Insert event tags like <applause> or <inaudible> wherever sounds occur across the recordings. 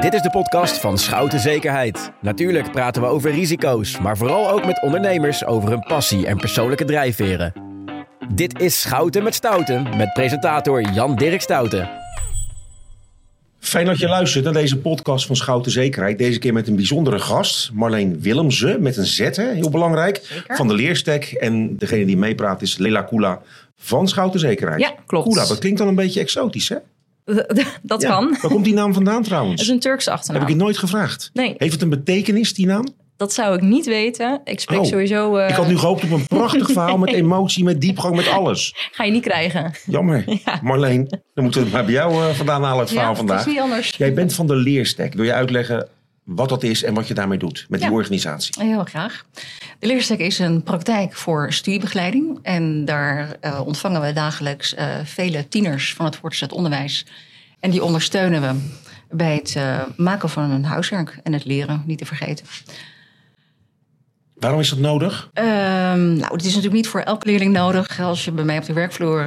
Dit is de podcast van Schouten Zekerheid. Natuurlijk praten we over risico's, maar vooral ook met ondernemers over hun passie en persoonlijke drijfveren. Dit is Schouten met Stouten met presentator Jan-Dirk Stouten. Fijn dat je luistert naar deze podcast van Schouten Zekerheid. Deze keer met een bijzondere gast, Marleen Willemsen, met een Z, hè? heel belangrijk, van de Leerstek. En degene die meepraat is Lela Kula van Schouten Zekerheid. Ja, klopt. Kula, dat klinkt dan een beetje exotisch, hè? <laughs> dat Ja. kan. Waar komt die naam vandaan Het trouwens? is een Turkse Heb achternaam. ik je nooit gevraagd. Nee. Heeft het een betekenis, die naam? Dat zou ik niet weten. Ik spreek Oh. sowieso... eh, Ik had nu gehoopt op een prachtig <laughs> verhaal met emotie, met diepgang, met alles. Ga je niet krijgen. Jammer. <laughs> Ja. Marleen, dan moeten we het maar bij jou eh, vandaan halen, het verhaal ja, vandaag. is niet anders. Jij bent van de Leerstek. Wil je uitleggen wat dat is en wat je daarmee doet met die organisatie? Heel graag. De Leerstek is een praktijk voor studiebegeleiding. En daar eh, ontvangen we dagelijks eh, vele tieners van het voortgezet onderwijs. En die ondersteunen we bij het eh, maken van hun huiswerk en het leren, niet te vergeten. Waarom is dat nodig? Ehm, nou, het is natuurlijk niet voor elke leerling nodig. Als je bij mij op de werkvloer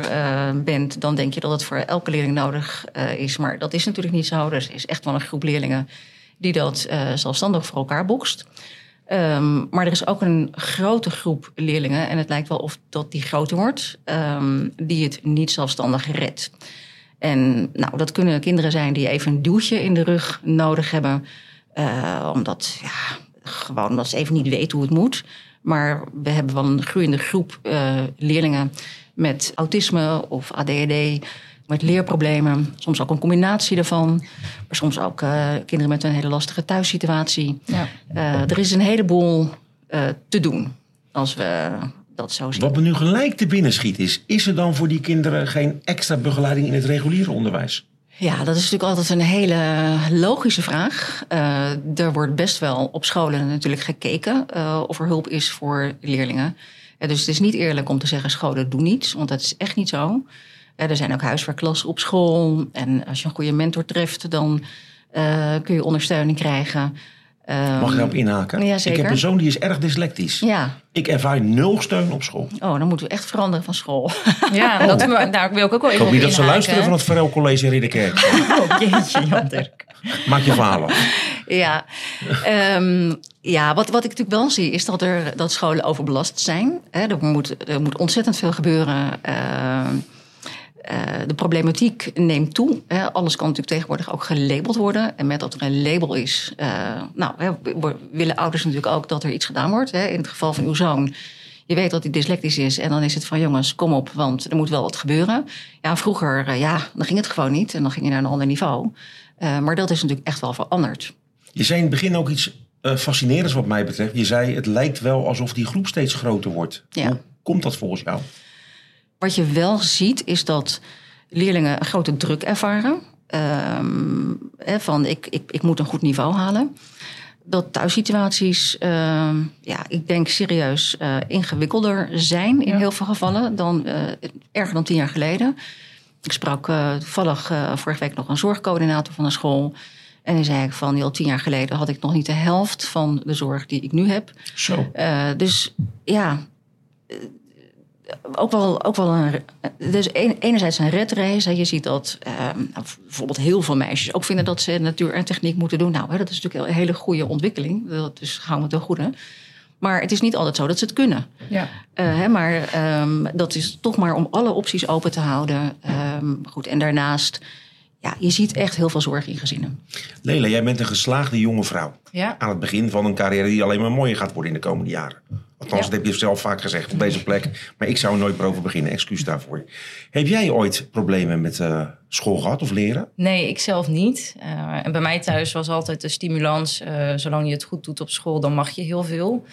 bent, dan denk je dat het voor elke leerling nodig is. Maar dat is natuurlijk niet zo. Er is echt wel een groep leerlingen die dat eh, zelfstandig voor elkaar bokst. Ehm, maar er is ook een grote groep leerlingen, en het lijkt wel of dat die groter wordt, ehm, die het niet zelfstandig redt. En nou, dat kunnen kinderen zijn die even een duwtje in de rug nodig hebben. eh, omdat, ja, gewoon omdat ze even niet weten hoe het moet. Maar we hebben wel een groeiende groep eh, leerlingen met autisme of ADHD, met leerproblemen. Soms ook een combinatie daarvan. Maar soms ook eh, kinderen met een hele lastige thuissituatie. Ja. Eh, er is een heleboel eh, te doen als we dat zo zien. Wat me nu gelijk te binnen schiet is, is er dan voor die kinderen geen extra begeleiding in het reguliere onderwijs? Ja, dat is natuurlijk altijd een hele logische vraag. Eh, er wordt best wel op scholen natuurlijk gekeken eh, of er hulp is voor leerlingen. Dus het is niet eerlijk om te zeggen scholen doen niets, want dat is echt niet zo. Eh, er zijn ook huiswerkklassen op school en als je een goede mentor treft, dan eh, kun je ondersteuning krijgen. Ehm, Mag ik daarop inhaken? ja, Ik heb een zoon die is erg dyslectisch. Ja, Ik ervaar nul steun op school. oh, dan moeten we echt veranderen van school. <laughs> Ja, dat, daar wil ik ook wel Ik even hoop op niet dat ze luisteren van het Verel College in Ridderkerk. <laughs> Oh, jeetje, Jan Dirk. <laughs> Maak je verhalen. Ja, Ehm, ja wat, wat ik natuurlijk wel zie is dat, er, dat scholen overbelast zijn. Hè, er, moet, er moet ontzettend veel gebeuren. Ehm, eh, de problematiek neemt toe. Hè. Alles kan natuurlijk tegenwoordig ook gelabeld worden. En met dat er een label is, eh, nou, hè, willen ouders natuurlijk ook dat er iets gedaan wordt. Hè. In het geval van uw zoon. Je weet dat hij dyslectisch is en dan is het van jongens, kom op, want er moet wel wat gebeuren. Ja, vroeger, eh, ja, dan ging het gewoon niet en dan ging je naar een ander niveau. Maar dat is natuurlijk echt wel veranderd. Je zei in het begin ook iets fascinerends wat mij betreft. Je zei het lijkt wel alsof die groep steeds groter wordt. Ja. Hoe komt dat volgens jou? Wat je wel ziet is dat leerlingen een grote druk ervaren. Ehm, van ik, ik, ik moet een goed niveau halen. Dat thuissituaties, ehm, ja, ik denk serieus eh, ingewikkelder zijn in Ja. heel veel gevallen dan eh, erger dan tien jaar geleden. Ik sprak eh, toevallig vorige week nog een zorgcoördinator van een school. En die zei ik van, joh, tien jaar geleden had ik nog niet de helft van de zorg die ik nu heb. Zo. Dus ja, ook wel, ook wel een. Dus een- enerzijds een redrace. hè. Je ziet dat eh, nou, bijvoorbeeld heel veel meisjes ook vinden dat ze natuur en techniek moeten doen. Nou, hè, dat is natuurlijk een hele goede ontwikkeling. Dat is gaan we ten goede. Maar het is niet altijd zo dat ze het kunnen. Ja. Eh, hè, maar ehm, dat is toch maar om alle opties open te houden. Ehm, goed, en daarnaast, ja, je ziet echt heel veel zorg in gezinnen. Lela, jij bent een geslaagde jonge vrouw. Ja. Aan het begin van een carrière die alleen maar mooier gaat worden in de komende jaren. Althans, Ja. dat heb je zelf vaak gezegd op deze plek. Maar ik zou nooit meer over beginnen. Excuus daarvoor. Heb jij ooit problemen met eh, school gehad of leren? Nee, ik zelf niet. Eh, en bij mij thuis was altijd de stimulans. eh, zolang je het goed doet op school, dan mag je heel veel.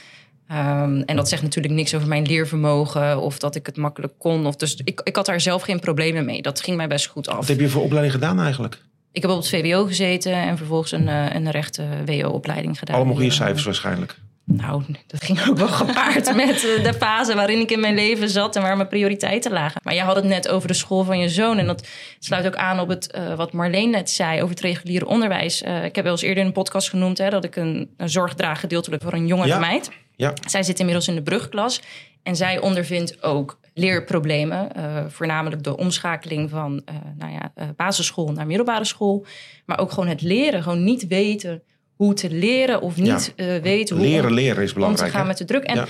Ehm, en dat zegt natuurlijk niks over mijn leervermogen of dat ik het makkelijk kon. Of dus ik, ik had daar zelf geen problemen mee. Dat ging mij best goed af. Wat heb je voor opleiding gedaan eigenlijk? Ik heb op het VWO gezeten en vervolgens een, een rechte WO-opleiding gedaan. Allemaal goede cijfers waarschijnlijk. Nou, dat ging ook wel gepaard <laughs> met eh, de fase waarin ik in mijn leven zat en waar mijn prioriteiten lagen. Maar je had het net over de school van je zoon. En dat sluit ook aan op het, eh, wat Marleen net zei over het reguliere onderwijs. Eh, ik heb wel eens eerder in een podcast genoemd hè, dat ik een, een zorg draag gedeeltelijk voor een jonge Ja. meid. Ja. Zij zit inmiddels in de brugklas en zij ondervindt ook leerproblemen. voornamelijk de omschakeling van nou ja, basisschool naar middelbare school. Maar ook gewoon het leren, gewoon niet weten hoe te leren of niet eh, weten hoe Leren, leren is om belangrijk. te gaan hè? met de druk. En Ja.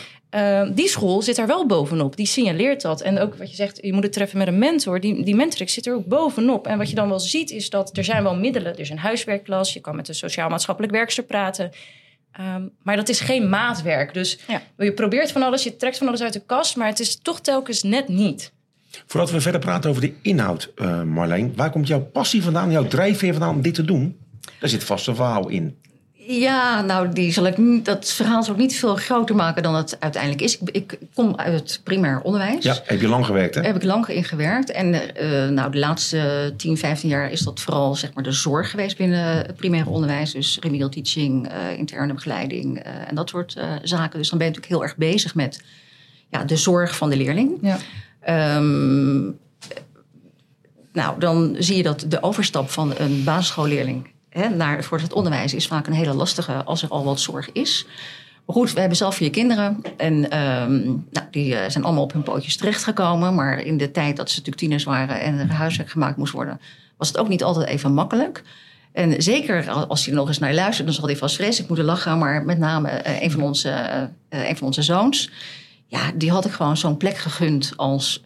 eh, die school zit daar wel bovenop. Die signaleert dat. En ook wat je zegt, je moet het treffen met een mentor. Die, die mentor zit er ook bovenop. En wat je dan wel ziet, is dat er zijn wel middelen. Er is een huiswerkklas. Je kan met een sociaal-maatschappelijk werkster praten. Ehm, maar dat is geen maatwerk. Dus Ja. je probeert van alles, je trekt van alles uit de kast. Maar het is toch telkens net niet. Voordat we verder praten over de inhoud, eh, Marleen. Waar komt jouw passie vandaan, jouw drijfveer vandaan om dit te doen? Daar zit vast een verhaal in. Ja, nou, die zal ik niet, dat verhaal zal ik niet veel groter maken dan het uiteindelijk is. Ik, ik kom uit het primair onderwijs. Ja, heb je lang gewerkt, hè? Daar heb ik lang in gewerkt. En eh, nou, de laatste 10, 15 jaar is dat vooral zeg maar, de zorg geweest binnen het primair onderwijs. Dus remedial teaching, eh, interne begeleiding eh, en dat soort eh, zaken. Dus dan ben je natuurlijk heel erg bezig met ja, de zorg van de leerling. Ja. Ehm, nou, dan zie je dat de overstap van een basisschoolleerling hè, naar voor het onderwijs is vaak een hele lastige als er al wat zorg is. Maar goed, we hebben zelf vier kinderen en ehm, nou, die eh, zijn allemaal op hun pootjes terechtgekomen. Maar in de tijd dat ze natuurlijk tieners waren en er huiswerk gemaakt moest worden, was het ook niet altijd even makkelijk. En zeker als hij nog eens naar luistert, dan zal hij vast vreselijk moeten lachen. Maar met name eh, een, van onze, eh, een van onze zoons, ja, die had ik gewoon zo'n plek gegund als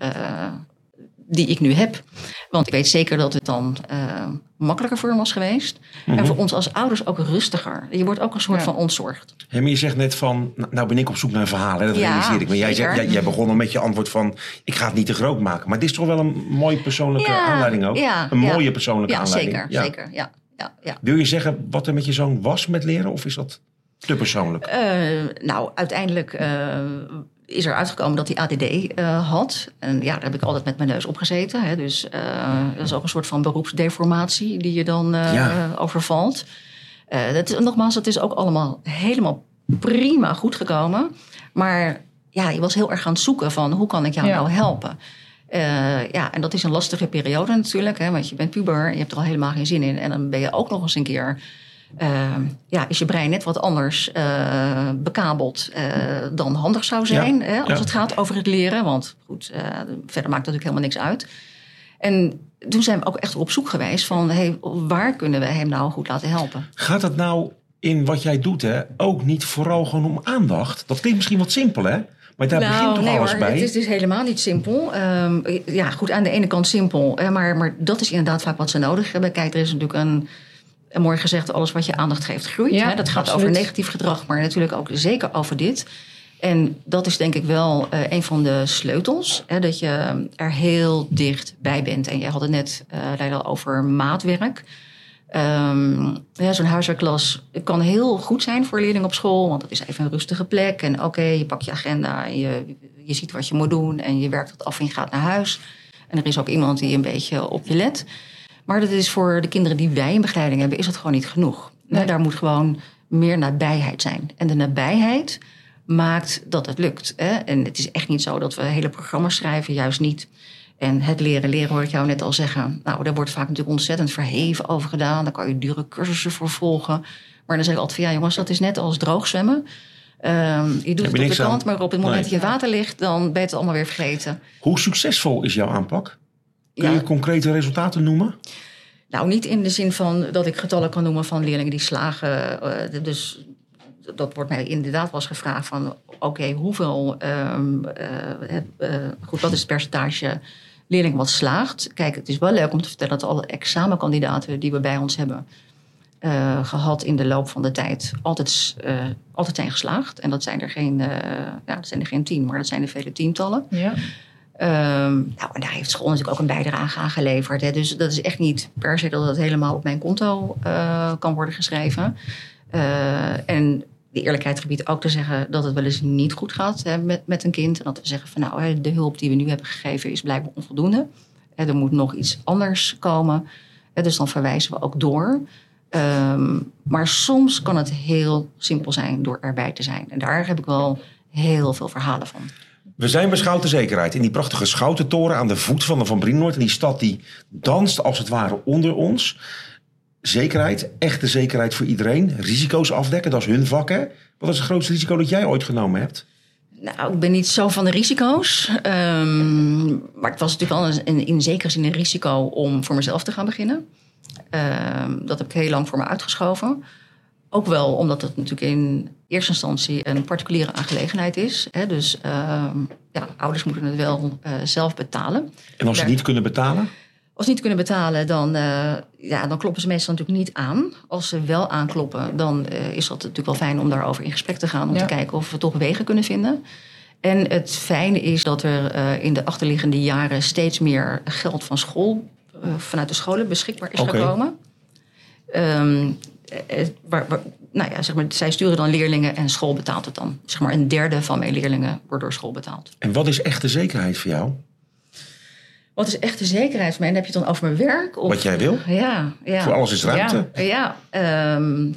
die ik nu heb. Want ik weet zeker dat het dan eh, makkelijker voor hem was geweest. En voor ons als ouders ook rustiger. Je wordt ook een soort Ja. van ontzorgd. Maar je zegt net van, nou, nou ben ik op zoek naar een verhaal. Hè? Dat Ja, realiseer ik. Maar jij, zeker. zegt, jij, jij begon al met je antwoord van, ik ga het niet te groot maken. Maar dit is toch wel een mooie persoonlijke Ja, aanleiding ook? ja, een ja. mooie persoonlijke Ja, aanleiding. zeker. zeker ja, ja, ja. Wil je zeggen wat er met je zoon was met leren? Of is dat te persoonlijk? Eh, nou, uiteindelijk eh, is er uitgekomen dat hij ADD eh, had. En ja, daar heb ik altijd met mijn neus op gezeten. Hè. Dus eh, dat is ook een soort van beroepsdeformatie die je dan eh, Ja. overvalt. Eh, dat, is- nogmaals, het is ook allemaal helemaal prima goed gekomen. Maar ja, je was heel erg aan het zoeken van hoe kan ik jou Ja. nou helpen? Eh, ja, en dat is een lastige periode natuurlijk. Hè, want je bent puber, je hebt er al helemaal geen zin in. En dan ben je ook nog eens een keer... eh, ja, is je brein net wat anders eh, bekabeld eh, dan handig zou zijn. Hè, als ja. het gaat over het leren. Want goed, eh, verder maakt natuurlijk helemaal niks uit. En toen zijn we ook echt op zoek geweest van... Hey, waar kunnen we hem nou goed laten helpen? Gaat het nou in wat jij doet hè, ook niet vooral gewoon om aandacht? Dat klinkt misschien wat simpel hè? Maar daar begint toch nee alles hoor, bij? het is dus helemaal niet simpel. Ehm, ja, goed, aan de ene kant simpel. hè, maar, maar dat is inderdaad vaak wat ze nodig hebben. Kijk, er is natuurlijk een, een mooi gezegd... alles wat je aandacht geeft groeit. Ja, hè. Dat gaat absoluut. over negatief gedrag, maar natuurlijk ook zeker over dit. En dat is denk ik wel eh, een van de sleutels. Hè, dat je er heel dicht bij bent. En jij had het net Leila, over maatwerk. Ehm, ja, Zo'n huiswerkklas kan heel goed zijn voor leerlingen op school. Want dat is even een rustige plek. En oké, je pakt je agenda. En je, je ziet wat je moet doen. En je werkt het af en je gaat naar huis. En er is ook iemand die een beetje op je let. Maar dat is voor de kinderen die wij in begeleiding hebben... is dat gewoon niet genoeg. Nee. Daar moet gewoon meer nabijheid zijn. En de nabijheid maakt dat het lukt. Hè? En het is echt niet zo dat we hele programma's schrijven. Juist niet. En het leren, leren hoor ik jou net al zeggen. Nou, daar wordt vaak natuurlijk ontzettend verheven over gedaan. Daar kan je dure cursussen voor volgen. Maar dan zeg ik altijd van ja jongens, dat is net als droogzwemmen. Ehm, je doet je het op de aan. kant, maar op het moment Nee. dat je water ligt... dan ben je het allemaal weer vergeten. Hoe succesvol is jouw aanpak? Kun Ja. je concrete resultaten noemen? Nou, niet in de zin van dat ik getallen kan noemen van leerlingen die slagen. eh, dus dat wordt mij inderdaad wel eens gevraagd van... oké, hoeveel... ehm, eh, eh, goed, wat is het percentage leerlingen wat slaagt? Kijk, het is wel leuk om te vertellen dat alle examenkandidaten die we bij ons hebben... eh, gehad in de loop van de tijd altijd, eh, altijd zijn geslaagd. En dat zijn er geen, eh, ja, dat zijn er geen tien, maar dat zijn er vele tientallen. Ja. Ehm, nou, en daar heeft school natuurlijk ook een bijdrage aan geleverd. Hè. Dus dat is echt niet per se dat het helemaal op mijn konto eh, kan worden geschreven. Eh, en de eerlijkheid gebiedt ook te zeggen dat het wel eens niet goed gaat hè, met, met een kind. En dat we zeggen van nou, de hulp die we nu hebben gegeven is blijkbaar onvoldoende. Er moet nog iets anders komen. Dus dan verwijzen we ook door. Ehm, maar soms kan het heel simpel zijn door erbij te zijn. En daar heb ik wel heel veel verhalen van. We zijn bij Schouten Zekerheid in die prachtige Schoutentoren aan de voet van de Van Brienoord. En die stad die danst als het ware onder ons. zekerheid, echte zekerheid voor iedereen. Risico's afdekken, dat is hun vak hè. Wat is het grootste risico dat jij ooit genomen hebt? Nou, ik ben niet zo van de risico's. Ehm, maar het was natuurlijk wel een, in zekere zin een risico om voor mezelf te gaan beginnen. Ehm, dat heb ik heel lang voor me uitgeschoven. Ook wel omdat het natuurlijk in eerste instantie een particuliere aangelegenheid is. Hè? Dus ehm, ja, ouders moeten het wel eh, zelf betalen. En als ze Daar- niet kunnen betalen? Als ze niet kunnen betalen, dan, eh, ja, dan kloppen ze meestal natuurlijk niet aan. Als ze wel aankloppen, dan eh, is dat natuurlijk wel fijn om daarover in gesprek te gaan. Om Ja. te kijken of we toch wegen kunnen vinden. En het fijne is dat er eh, in de achterliggende jaren steeds meer geld van school, vanuit de scholen beschikbaar is gekomen. Ehm, eh, waar, waar- nou ja, zeg maar, zij sturen dan leerlingen en school betaalt het dan. Zeg maar een derde van mijn leerlingen wordt door school betaald. En wat is echte zekerheid voor jou? Wat is echt de zekerheid voor mij? En heb je het dan over mijn werk? Of... Wat jij wil? Ja, ja. Voor alles is ruimte. Ja, ehm,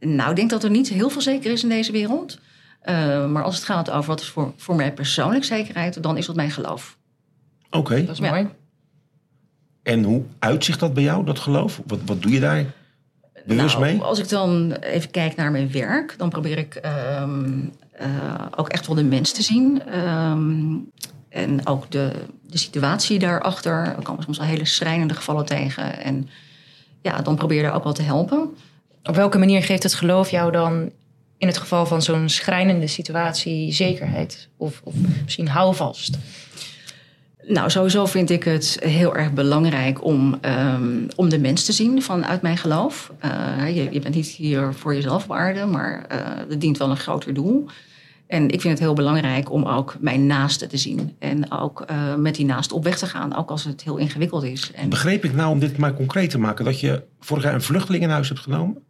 nou, ik denk dat er niet heel veel zeker is in deze wereld. Eh, maar als het gaat over wat is voor, voor mij persoonlijk zekerheid, dan is dat mijn geloof. Oké. Dat is Ja. mooi. En hoe uitzicht dat bij jou, dat geloof? Wat, wat doe je daar Nou, mee? Als ik dan even kijk naar mijn werk, dan probeer ik ehm, eh, ook echt wel de mens te zien. Ehm, en ook de, de situatie daarachter. Er komen soms wel hele schrijnende gevallen tegen. En ja, dan probeer je daar ook wel te helpen. Op welke manier geeft het geloof jou dan in het geval van zo'n schrijnende situatie zekerheid? Of, of misschien houvast? Nou, sowieso vind ik het heel erg belangrijk om, ehm, om de mens te zien vanuit mijn geloof. Eh, je, je bent niet hier voor jezelf op aarde, maar eh het dient wel een groter doel. En ik vind het heel belangrijk om ook mijn naaste te zien. En ook eh, met die naaste op weg te gaan, ook als het heel ingewikkeld is. En, Begreep ik nou, om dit maar concreet te maken, dat je vorig jaar een vluchteling in huis hebt genomen?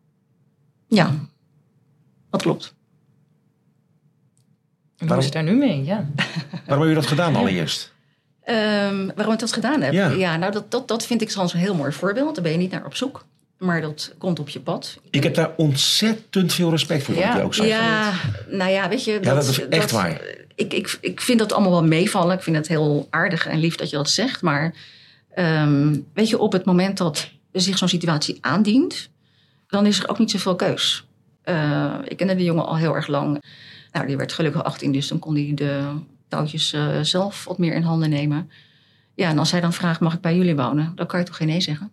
ja, dat klopt. En hoe is het daar nu mee? Ja. Waarom heb je dat gedaan allereerst? Ehm, waarom ik dat gedaan heb? Ja. nou, dat, dat, dat vind ik zo'n heel mooi voorbeeld. Daar ben je niet naar op zoek. Maar dat komt op je pad. Ik heb daar ontzettend veel respect voor, wat Ja. je ook. Ja, nou ja, weet je. Ja, dat is echt waar. Ik, ik, ik vind dat allemaal wel meevallen. Ik vind het heel aardig en lief dat je dat zegt. Maar ehm, weet je, op het moment dat zich zo'n situatie aandient, dan is er ook niet zoveel keus. Eh, ik kende die jongen al heel erg lang. Nou, die werd gelukkig 18, dus dan kon hij de touwtjes eh, zelf wat meer in handen nemen. Ja, en als hij dan vraagt, mag ik bij jullie wonen? Dan kan je toch geen nee zeggen?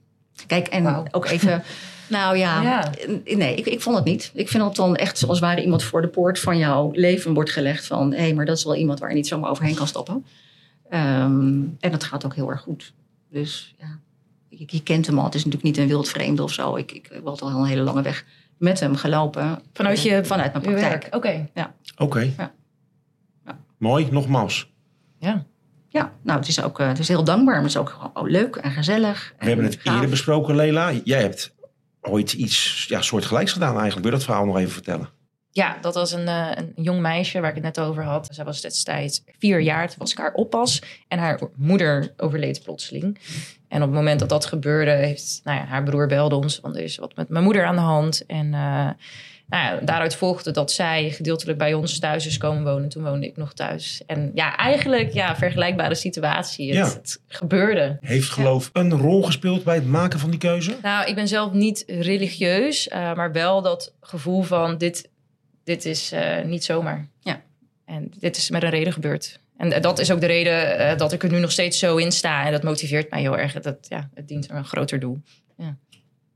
Kijk, en ook even... <laughs> Nou ja, Ja. nee, ik, ik vond het niet. Ik vind dat dan echt zoals waar iemand voor de poort van jouw leven wordt gelegd. Van, hé, maar dat is wel iemand waar je niet zomaar overheen kan stappen. Ehm, en dat gaat ook heel erg goed. Dus ja, je, je kent hem al. Het is natuurlijk niet een wild vreemde of zo. Ik, ik altijd al een hele lange weg met hem gelopen. Vanuit je, Vanuit mijn praktijk. werk. Oké. Oké. Ja. Ja. Mooi, nogmaals. Ja. Ja, nou, het is ook het is heel dankbaar. Maar het is ook gewoon oh, leuk en gezellig. We hebben het gaaf. eerder besproken, Lela. Jij hebt ooit iets ja, soortgelijks gedaan eigenlijk. Wil je dat verhaal nog even vertellen? Ja, dat was een, eh, een jong meisje waar ik het net over had. Zij was destijds vier jaar, toen was ik haar oppas. En haar moeder overleed plotseling. En op het moment dat dat gebeurde, heeft nou ja, haar broer belde ons. Want er is wat met mijn moeder aan de hand. En eh, nou ja, daaruit volgde dat zij gedeeltelijk bij ons thuis is komen wonen. Toen woonde ik nog thuis. En ja, eigenlijk ja, vergelijkbare situatie. Het, Ja. het gebeurde. Heeft geloof een rol gespeeld bij het maken van die keuze? Nou, ik ben zelf niet religieus, eh, maar wel dat gevoel van dit, dit is eh, niet zomaar. Ja. En dit is met een reden gebeurd. En eh, dat is ook de reden eh, dat ik er nu nog steeds zo in sta. En dat motiveert mij heel erg. Dat, ja, het dient een groter doel.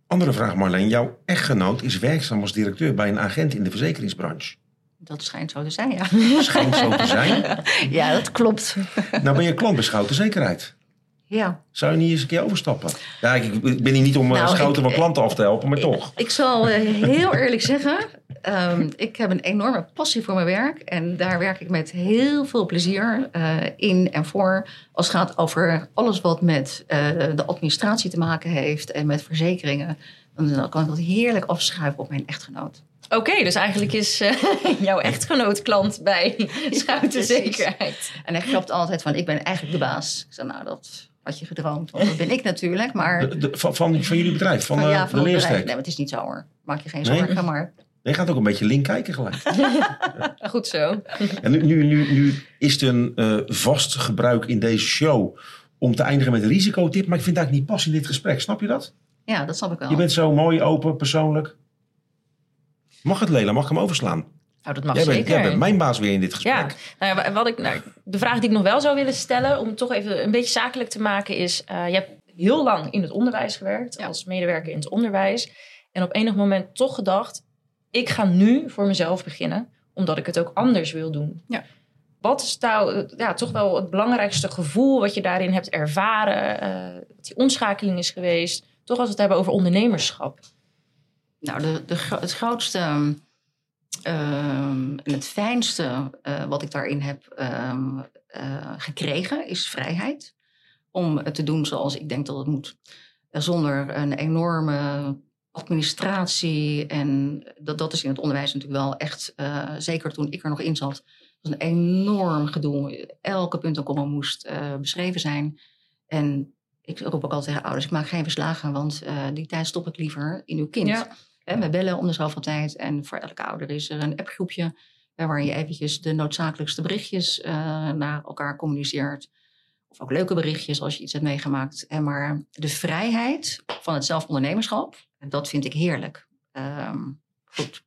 Andere vraag, Marleen. Jouw echtgenoot is werkzaam als directeur bij een agent in de verzekeringsbranche. Dat schijnt zo te zijn, ja. Schijnt zo te zijn. <laughs> ja, dat klopt. Nou ben je klant bij Schouten Zekerheid. Ja. Zou je niet eens een keer overstappen? Ja, ik, ik ben hier niet om eh, Nou, Schouten ik- van klanten af te helpen, maar toch. Ik zal eh, heel eerlijk zeggen, ehm, ik heb een enorme passie voor mijn werk. En daar werk ik met heel veel plezier eh, in en voor. Als het gaat over alles wat met eh, de administratie te maken heeft en met verzekeringen. Dan kan ik dat heerlijk afschuiven op mijn echtgenoot. Oké, dus eigenlijk is eh, <laughs> jouw echtgenoot klant bij <laughs> Schouten precies. Zekerheid. En hij grapt altijd van, ik ben eigenlijk de baas. Ik zeg, nou, dat had je gedroomd. Want dat ben ik natuurlijk, maar... De- de- van, van, van jullie bedrijf, van, van, ja, de van leerstek. Nee, maar het is niet zo hoor. Maak je geen Nee? zorgen, maar... Je gaat ook een beetje link kijken gelijk. <laughs> Goed zo. En nu, nu, nu, nu is het een eh, vast gebruik in deze show om te eindigen met een risicotip. Maar ik vind het eigenlijk niet pas in dit gesprek. Snap je dat? Ja, dat snap ik wel. Je bent zo mooi, open, persoonlijk. Mag het, Lela? Mag ik hem overslaan? Nou, dat mag Jij bent, zeker. jij bent mijn baas weer in dit Ja, gesprek. nou ja, wat ik, nou, de vraag die ik nog wel zou willen stellen, om het toch even een beetje zakelijk te maken, is: eh, je hebt heel lang in het onderwijs gewerkt, Ja. als medewerker in het onderwijs. En op enig moment toch gedacht: ik ga nu voor mezelf beginnen, omdat ik het ook anders wil doen. Ja. Wat is nou ja, toch wel het belangrijkste gevoel wat je daarin hebt ervaren? wat die omschakeling is geweest? Toch als we het hebben over ondernemerschap. Nou, de, de, het grootste ehm, en het fijnste eh, wat ik daarin heb ehm, eh, gekregen is vrijheid. Om het te doen zoals ik denk dat het moet. Zonder een enorme administratie. En dat, dat is in het onderwijs natuurlijk wel echt, eh, zeker toen ik er nog in zat, was een enorm gedoe. Elke punt en komma moest eh, beschreven zijn. En ik roep ook altijd tegen ouders, ik maak geen verslagen, want eh, die tijd stop ik liever in uw kind. Ja. We bellen om de zoveel tijd en voor elke ouder is er een appgroepje hè, waar je eventjes de noodzakelijkste berichtjes naar elkaar communiceert. Of ook leuke berichtjes als je iets hebt meegemaakt. Hè, maar de vrijheid van het zelfondernemerschap, dat vind ik heerlijk. Ehm, goed,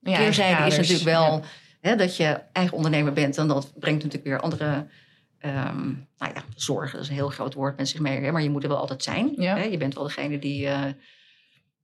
Ja, keerzijde is natuurlijk wel Ja. hè, dat je eigen ondernemer bent. En dat brengt natuurlijk weer andere ehm, nou ja, zorgen. Dat is een heel groot woord met zich mee. Hè, maar je moet er wel altijd zijn. Ja. Hè? Je bent wel degene die eh,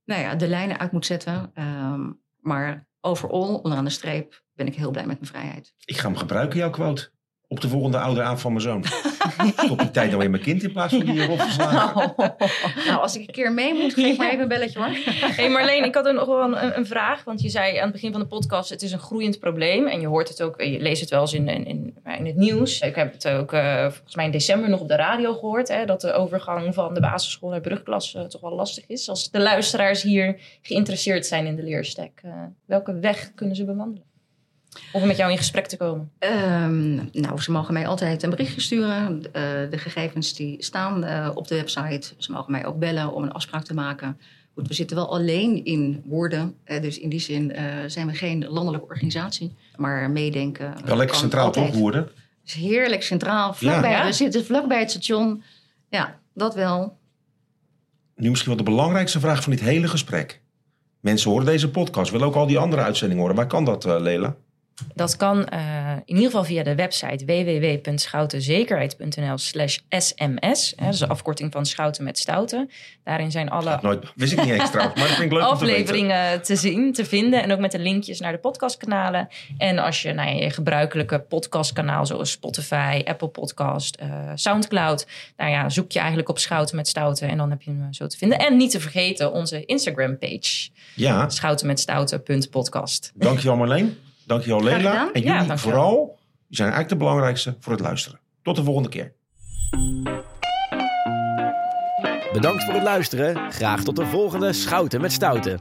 nou ja, de lijnen uit moet zetten. Ehm, maar overal, onderaan de streep, ben ik heel blij met mijn vrijheid. Ik ga hem gebruiken, jouw quote. Op de volgende oude aan van mijn zoon. <laughs> Stop die tijd nou in mijn kind in plaats van die erop te slaan. <laughs> Nou, als ik een keer mee moet, geef maar even een belletje hoor. <laughs> Hey Marleen, ik had er nog wel een, een vraag. Want je zei aan het begin van de podcast, het is een groeiend probleem. En je hoort het ook, je leest het wel eens in, in, in, in het nieuws. Ik heb het ook eh, volgens mij in december nog op de radio gehoord. Hè, dat de overgang van de basisschool naar brugklas eh, toch wel lastig is. Als de luisteraars hier geïnteresseerd zijn in de leerstek. eh, welke weg kunnen ze bewandelen? Of om met jou in gesprek te komen. Ehm, nou, ze mogen mij altijd een berichtje sturen. Eh, de gegevens die staan eh, op de website. Ze mogen mij ook bellen om een afspraak te maken. Goed, we zitten wel alleen in woorden. eh, dus in die zin eh, zijn we geen landelijke organisatie. Maar meedenken. Wel lekker centraal altijd. toch, Woerden? Het is heerlijk centraal. Vlakbij, Ja. We zitten vlakbij het station. Ja, dat wel. Nu misschien wel de belangrijkste vraag van dit hele gesprek. Mensen horen deze podcast, willen ook al die andere uitzendingen horen. Waar kan dat, eh, Lela? Dat kan eh, in ieder geval via de website www.schoutenzekerheid.nl slash sms. Hè, dat is de afkorting van Schouten met Stouten. Daarin zijn alle Nooit, wist ik niet maar dat vind ik leuk te afleveringen te, zien, te vinden. En ook met de linkjes naar de podcastkanalen. En als je nou ja, je gebruikelijke podcastkanaal zoals Spotify, Apple Podcast, eh, Soundcloud. Nou ja, zoek je eigenlijk op Schouten met Stouten. En dan heb je hem zo te vinden. En niet te vergeten onze Instagram page. Ja, Schoutenmetstouten.podcast. dankjewel Marleen. Dankjewel Lela. gedaan. En Ja, jullie dankjewel. vooral, zijn eigenlijk de belangrijkste voor het luisteren. Tot de volgende keer. Bedankt voor het luisteren. Graag tot de volgende Schouten met Stouten.